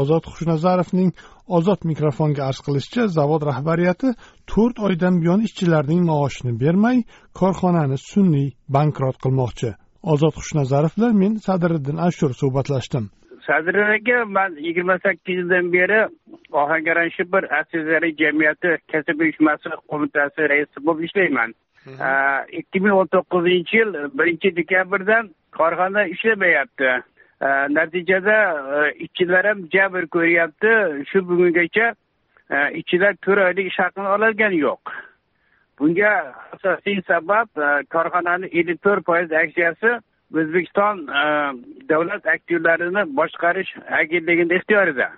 ozod xushnazarovning ozod mikrofonga arz qilishicha zavod rahbariyati to'rt oydan buyon ishchilarning maoshini bermay korxonani sun'iy bankrot qilmoqchi. Ozod xushnazarov bilan men sadiriddin ashur suhbatlashdim. Sadriddin aka man yigirma sakkiz yildan beri ohangaron shibir aksiyadorlik jamiyati kasaba uyushmasi qo'mitasi raisi bo'lib ishlayman. Ikki ming o'n to'qqizinchi yil birinchi dekabrdan korxona ishlamayapti natijada e, ishchilar ham jabr ko'ryapti. Shu bugungacha e, ishchilar to'rt oylik ish haqini ololgani yo'q. Bunga asosiy sabab e, korxonani ellik to'rt foiz aksiyasi o'zbekiston davlat aktivlarini boshqarish agentligini ixtiyorida.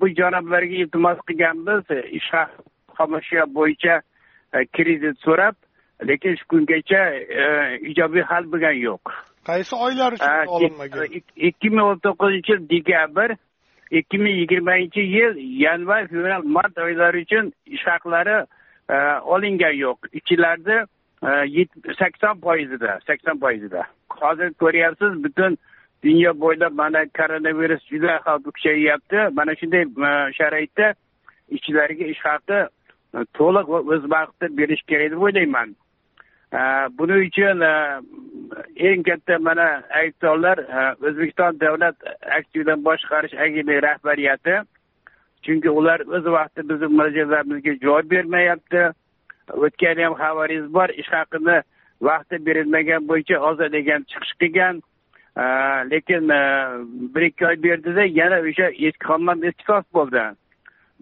Bu janoblarga iltimos qilganmiz. Ish xomashyo bo'yicha kredit so'rab lekin shu kungacha ijobiy hal bo'lgani yo'q. Qaysi oylar uchun olinmagan? ikki ming o'n to'qqizinchi yil dekabr ikki ming yigirmanchi yil yanvar fevral mart oylari uchun ish haqlari olingan yo'q. Ishchilarni sakson foizida sakson foizida hozir ko'ryapsiz butun dunyo bo'ylab mana koronavirus juda xavfi kuchayyapti mana shunday sharoitda ishchilarga ish haqi to'liq va o'z vaqtida berish kerak deb o'ylayman buning uchun e, eng katta mana aybdorlar e, o'zbekiston davlat aktivlarini boshqarish agentligi rahbariyati. Chunki ular o'z vaqtida bizni murojaatlarimizga javob bermayapti. O'tgan ham xabaringiz bor ish haqini vaqtida berilmagan bo'yicha ozodlagan chiqish qilgan lekin e, bir ikki oy berdida yana o'sha eski hammam eski bo'ldi.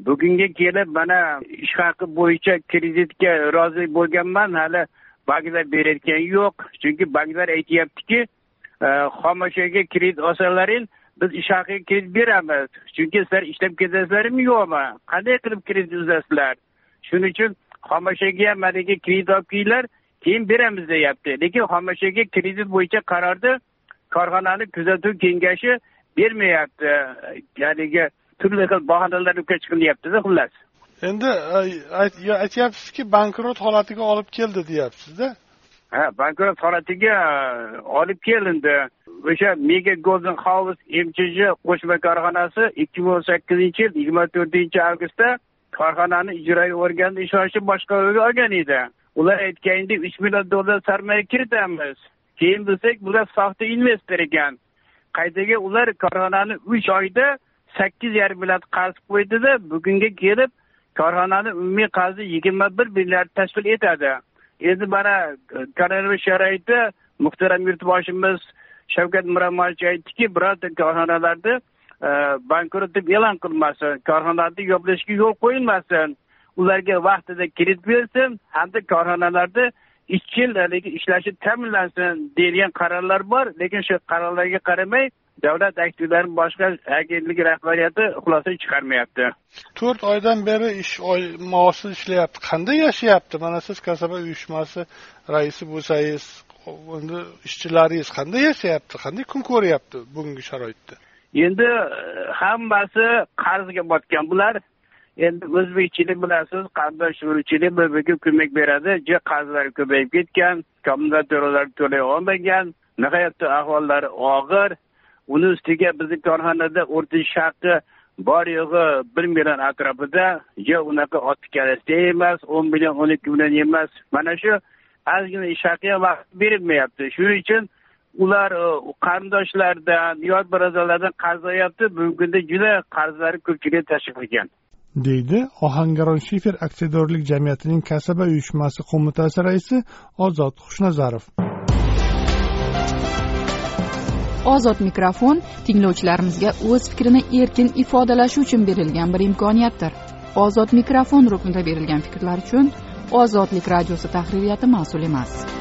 Bugunga kelib mana ish haqi bo'yicha kreditga rozi bo'lganman. Hali banklar berayotgani yo'q. Chunki banklar aytyaptiki e, xomashyoga kredit olsalaring biz ish haqiga kredit beramiz. Chunki sizlar ishlab ketasizlarmi yo'qmi qanday qilib kredit uzasizlar? Shuning uchun xomashyoga ham haligi kredit olib kelinglar keyin beramiz deyapti. Lekin xomashyoga kredit bo'yicha qarorni korxonani kuzatuv kengashi bermayapti. Haligi turli xil bahonalar ukach qilyaptida xullas. Endi e, aytyapsizki bankrot holatiga olib keldi deyapsizda? Ha bankrot holatiga e, olib kelindi. O'sha mega golden house mchj qo'shma korxonasi ikki ming o'n sakkizinchi yil yigirma to'rtinchi avgustda korxonani ijroiy organni ishonchi boshqaruvga olgan edi. Ular aytganidek uch million dollar sarmoya kiritamiz. Keyin bilsak bular soxta investor ekan. Qaytaga ular korxonani uch oyda sakkiz yarim milliard qarz qo'ydida bugunga kelib korxonani umumiy qarzi yigirma bir milliard tashkil etadi. Endi mana e, koronavirus sharoitida muhtaram yurtboshimiz shavkat miromonovich aytdiki birorta korxonalarni e, bankrot deb e'lon qilmasin korxonalarni yopilishiga yo'l qo'yilmasin. Ularga vaqtida kredit berilsin hamda korxonalarni ikki yil haligi ishlashi ta'minlansin deyilgan qarorlar bor. Lekin shu qarorlarga qaramay davlat aktivlarini boshqarish agentligi rahbariyati xulosa chiqarmayapti. To'rt oydan beri ish oy maoshsiz ishlayapti. Qanday yashayapti? Mana siz kasaba uyushmasi raisi bo'lsangiz endi ishchilaringiz qanday yashayapti? Qanday kun ko'ryapti bugungi sharoitda? Endi hammasi qarzga botgan bular. Endi o'zbekchilik bilasiz qardosh urug'chilik bir biriga ko'mak beradi. Juda qarzlari ko'payib ketgan kommunal to'lovlar to'lay olmagan. Nihoyatda ahvollari og'ir uni ustiga bizni korxonada o'rtacha haqi bor yo'g'i bir million atrofida yo unaqa olti karasida emas o'n million o'n ikki million emas mana shu ozgina ish haqi ham vaqt berilmayapti. Shuning uchun ular e, qarindoshlardan yot birodarlardan qarz olyapti bugungi kunda juda qarzlari ko'pchilik tashkil qilgan deydi ohangaron shifer aksiyadorlik jamiyatining kasaba uyushmasi qo'mitasi raisi ozod xushnazarov. Ozod mikrofon tinglovchilarimizga o'z fikrini erkin ifodalashi uchun berilgan bir imkoniyatdir. Ozod mikrofon ruknida berilgan fikrlar uchun ozodlik radiosi tahririyati mas'ul emas.